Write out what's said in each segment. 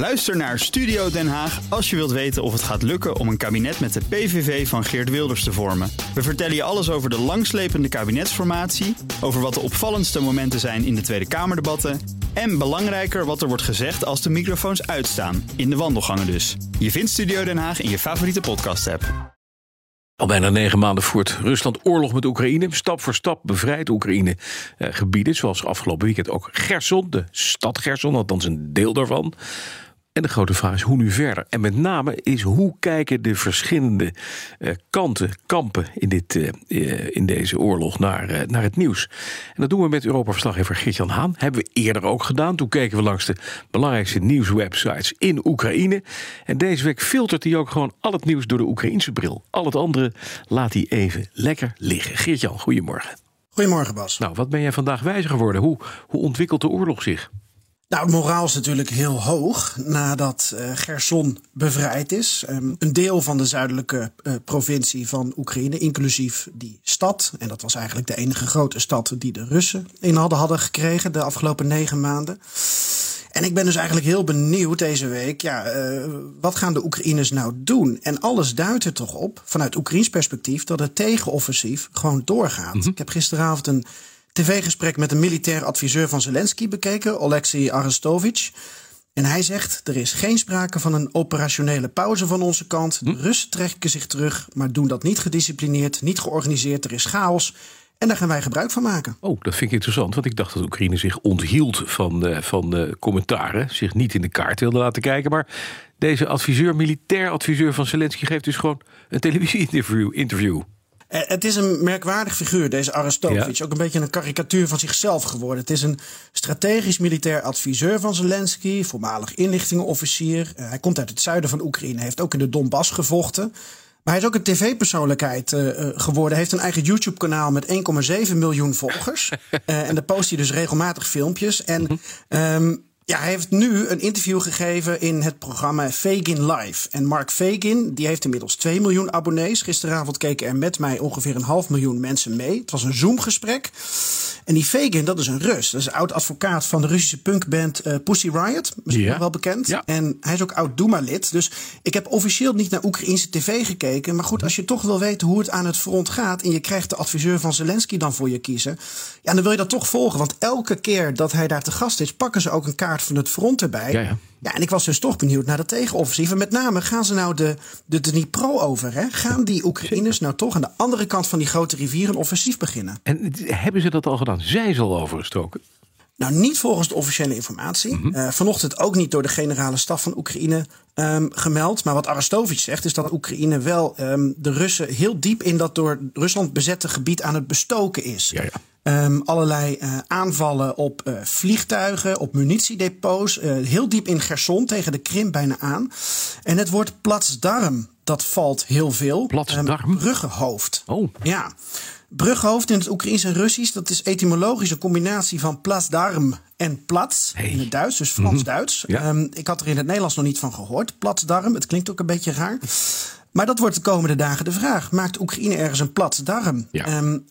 Luister naar Studio Den Haag als je wilt weten of het gaat lukken om een kabinet met de PVV van Geert Wilders te vormen. We vertellen je alles over de langslepende kabinetsformatie, over wat de opvallendste momenten zijn in de Tweede Kamerdebatten en belangrijker wat er wordt gezegd als de microfoons uitstaan, in de wandelgangen dus. Je vindt Studio Den Haag in je favoriete podcast-app. Al bijna negen maanden voert Rusland oorlog met Oekraïne. Stap voor stap bevrijdt Oekraïne eh, gebieden, zoals afgelopen weekend ook Gerson, de stad Gerson, althans een deel daarvan. En de grote vraag is hoe nu verder? En met name is hoe kijken de verschillende uh, kanten, kampen in, dit, uh, in deze oorlog naar, uh, naar het nieuws? En dat doen we met Europa-verslaggever Geert-Jan Haan. Hebben we eerder ook gedaan. Toen keken we langs de belangrijkste nieuwswebsites in Oekraïne. En deze week filtert hij ook gewoon al het nieuws door de Oekraïnse bril. Al het andere laat hij even lekker liggen. Geert-Jan, goedemorgen. Goedemorgen Bas. Nou, wat ben jij vandaag wijzer geworden? Hoe, hoe ontwikkelt de oorlog zich? Nou, het moraal is natuurlijk heel hoog nadat uh, Gerson bevrijd is. Um, een deel van de zuidelijke uh, provincie van Oekraïne, inclusief die stad. En dat was eigenlijk de enige grote stad die de Russen in hadden, hadden gekregen de afgelopen negen maanden. En ik ben dus eigenlijk heel benieuwd deze week, ja, uh, wat gaan de Oekraïners nou doen? En alles duidt er toch op, vanuit Oekraïns perspectief, dat het tegenoffensief gewoon doorgaat. Mm -hmm. Ik heb gisteravond een tv-gesprek met een militair adviseur van Zelensky bekeken, Oleksiy Arestovich. En hij zegt: er is geen sprake van een operationele pauze van onze kant. De Russen trekken zich terug, maar doen dat niet gedisciplineerd, niet georganiseerd. Er is chaos. En daar gaan wij gebruik van maken. Oh, dat vind ik interessant, want ik dacht dat Oekraïne zich onthield van, uh, van uh, commentaren, zich niet in de kaart wilde laten kijken. Maar deze adviseur, militair adviseur van Zelensky, geeft dus gewoon een televisie-interview. Interview. Het is een merkwaardig figuur, deze Arestovich. Ja. Ook een beetje een karikatuur van zichzelf geworden. Het is een strategisch militair adviseur van Zelensky, voormalig inlichtingenofficier. Uh, hij komt uit het zuiden van Oekraïne, heeft ook in de Donbass gevochten. Maar hij is ook een tv-persoonlijkheid uh, geworden. Hij heeft een eigen YouTube-kanaal met 1,7 miljoen volgers. uh, en daar post hij dus regelmatig filmpjes. En um, ja, hij heeft nu een interview gegeven in het programma Fagin Live. En Mark Fagin, die heeft inmiddels 2 miljoen abonnees. Gisteravond keken er met mij ongeveer een half miljoen mensen mee. Het was een Zoom-gesprek. En die Fagin, dat is een Rus. Dat is een oud-advocaat van de Russische punkband uh, Pussy Riot. Misschien wel bekend. Ja. En hij is ook oud-Duma-lid. Dus ik heb officieel niet naar Oekraïnse tv gekeken. Maar goed, als je toch wil weten hoe het aan het front gaat... en je krijgt de adviseur van Zelensky dan voor je kiezen... ja, dan wil je dat toch volgen. Want elke keer dat hij daar te gast is... pakken ze ook een kaart van het front erbij. Ja, ja. Ja, en ik was dus toch benieuwd naar de tegenoffensief. En met name, gaan ze nou de, de Dnipro over? Hè? Gaan die Oekraïners nou toch aan de andere kant van die grote rivier een offensief beginnen? En hebben ze dat al gedaan? Zijn ze al overgestoken? Nou, niet volgens de officiële informatie. Mm -hmm. uh, vanochtend ook niet door de generale staf van Oekraïne um, gemeld. Maar wat Arestovich zegt, is dat Oekraïne wel um, de Russen heel diep in dat door Rusland bezette gebied aan het bestoken is. Ja, ja. Um, allerlei uh, aanvallen op uh, vliegtuigen, op munitiedepots. Uh, heel diep in Gerson tegen de Krim bijna aan. En het woord Platsdarm, dat valt heel veel. Platsdarm? Um, bruggenhoofd. Oh. Ja. Bruggenhoofd in het Oekraïens en Russisch, dat is etymologisch een combinatie van Platsdarm en Plats Hey. in het Duits, dus Frans-Duits. Ja. Um, ik had er in het Nederlands nog niet van gehoord. Platsdarm, het klinkt ook een beetje raar. Maar dat wordt de komende dagen de vraag. Maakt Oekraïne ergens een plat darm? Ja. Um,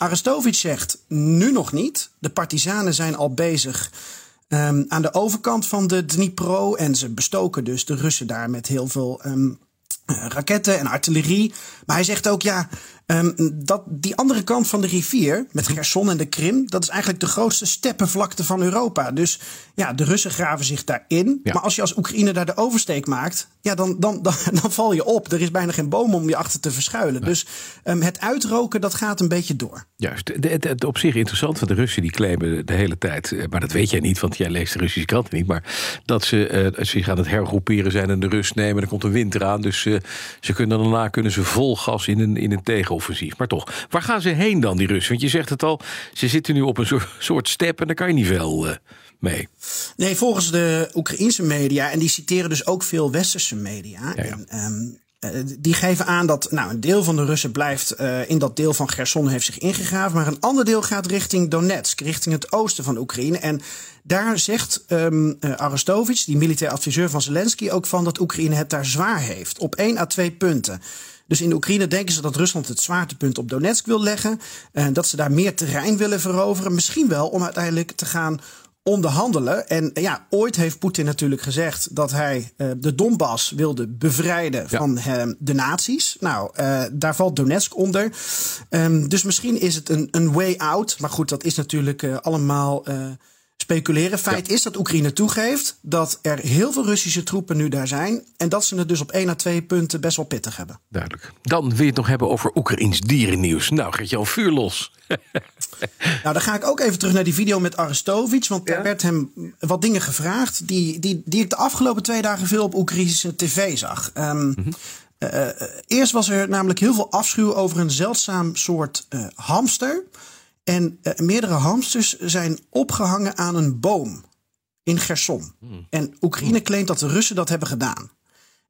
zegt nu nog niet. De partisanen zijn al bezig um, aan de overkant van de Dnipro. En ze bestoken dus de Russen daar met heel veel um, raketten en artillerie. Maar hij zegt ook, ja, um, dat die andere kant van de rivier, met Gerson en de Krim, dat is eigenlijk de grootste steppenvlakte van Europa. Dus ja, de Russen graven zich daarin. Ja. Maar als je als Oekraïne daar de oversteek maakt, ja, dan, dan, dan, dan val je op. Er is bijna geen boom om je achter te verschuilen. Dus um, het uitroken, dat gaat een beetje door. Juist, het, op zich interessant, want de Russen die claimen de hele tijd, eh, maar dat weet jij niet, want jij leest de Russische kranten niet, maar dat ze uh, zich aan het hergroeperen zijn en de rust nemen. Er komt een winter aan, dus uh, ze kunnen daarna kunnen ze vol gas in een, in een tegenoffensief. Maar toch, waar gaan ze heen dan, die Russen? Want je zegt het al, ze zitten nu op een soort, step en daar kan je niet veel uh, mee. Nee, volgens de Oekraïense media, en die citeren dus ook veel westerse media. Ja, ja. En, um, die geven aan dat nou, een deel van de Russen blijft uh, in dat deel van Gerson heeft zich ingegraven, maar een ander deel gaat richting Donetsk, richting het oosten van Oekraïne. En daar zegt um, uh, die militair adviseur van Zelensky, ook van dat Oekraïne het daar zwaar heeft. Op één à twee punten. Dus in Oekraïne denken ze dat Rusland het zwaartepunt op Donetsk wil leggen. En dat ze daar meer terrein willen veroveren. Misschien wel om uiteindelijk te gaan onderhandelen. En ja, ooit heeft Poetin natuurlijk gezegd dat hij uh, de Donbass wilde bevrijden ja. van uh, de nazi's. Nou, uh, daar valt Donetsk onder. Um, dus misschien is het een, een way out. Maar goed, dat is natuurlijk allemaal speculeren. Feit ja. is dat Oekraïne toegeeft dat er heel veel Russische troepen nu daar zijn. En dat ze het dus op één à twee punten best wel pittig hebben. Duidelijk. Dan wil je het nog hebben over Oekraïns dierennieuws. Nou, gaat je al vuur los. nou, dan ga ik ook even terug naar die video met Arestovic. Want ja? daar werd hem wat dingen gevraagd. Die, die, die ik de afgelopen twee dagen veel op Oekraïnse tv zag. Um, mm -hmm. uh, eerst was er namelijk heel veel afschuw over een zeldzaam soort uh, hamster. En uh, meerdere hamsters zijn opgehangen aan een boom in Gerson. Hmm. En Oekraïne claimt dat de Russen dat hebben gedaan.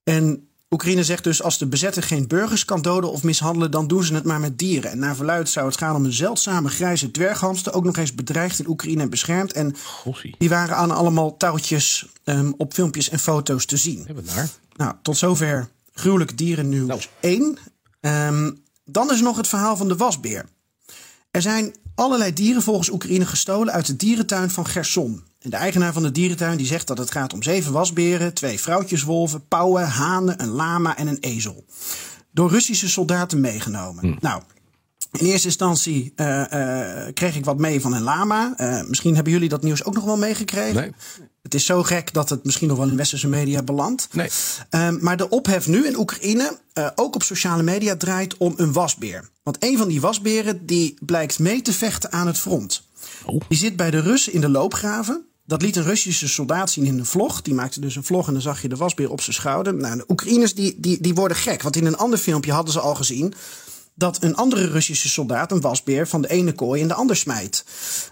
En Oekraïne zegt dus als de bezetter geen burgers kan doden of mishandelen, dan doen ze het maar met dieren. En naar verluid zou het gaan om een zeldzame grijze dwerghamster, ook nog eens bedreigd in Oekraïne en beschermd. En Gossie. die waren aan allemaal touwtjes um, op filmpjes en foto's te zien. Hebben daar? Nou, tot zover gruwelijk dierennieuws nou. 1. Um, dan is nog het verhaal van de wasbeer. Er zijn allerlei dieren volgens Oekraïne gestolen uit de dierentuin van Gerson. En de eigenaar van de dierentuin die zegt dat het gaat om zeven wasberen, twee vrouwtjeswolven, pauwen, hanen, een lama en een ezel. Door Russische soldaten meegenomen. Hm. Nou, in eerste instantie uh, uh, kreeg ik wat mee van een lama. Uh, misschien hebben jullie dat nieuws ook nog wel meegekregen. Nee. Het is zo gek dat het misschien nog wel in westerse media belandt. Nee. Um, maar de ophef nu in Oekraïne, ook op sociale media, draait om een wasbeer. Want een van die wasberen die blijkt mee te vechten aan het front. Oh. Die zit bij de Russen in de loopgraven. Dat liet een Russische soldaat zien in een vlog. Die maakte dus een vlog en dan zag je de wasbeer op zijn schouder. Nou, de Oekraïners die, die, die worden gek. Want in een ander filmpje hadden ze al gezien dat een andere Russische soldaat een wasbeer van de ene kooi in de ander smijt.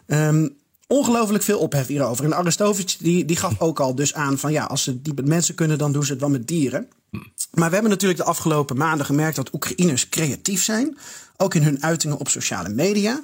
Um, ongelooflijk veel ophef hierover. En Aristovic die, die gaf ook al dus aan van ja, als ze die met mensen kunnen, dan doen ze het wel met dieren. Maar we hebben natuurlijk de afgelopen maanden gemerkt dat Oekraïners creatief zijn. Ook in hun uitingen op sociale media.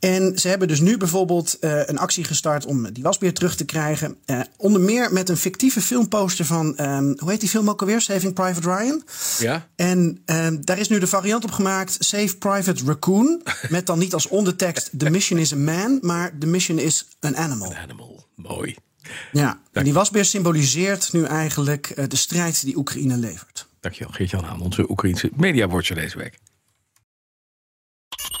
En ze hebben dus nu bijvoorbeeld uh, een actie gestart om die wasbeer terug te krijgen. Uh, onder meer met een fictieve filmposter van, um, hoe heet die film ook alweer? Saving Private Ryan. Ja. En um, daar is nu de variant op gemaakt, Save Private Raccoon. met dan niet als ondertekst, the mission is a man, maar the mission is an animal. An animal, mooi. Ja, en die wasbeer symboliseert nu eigenlijk uh, de strijd die Oekraïne levert. Dankjewel, Geert-Jan Haan, onze Oekraïense mediawatcher deze week.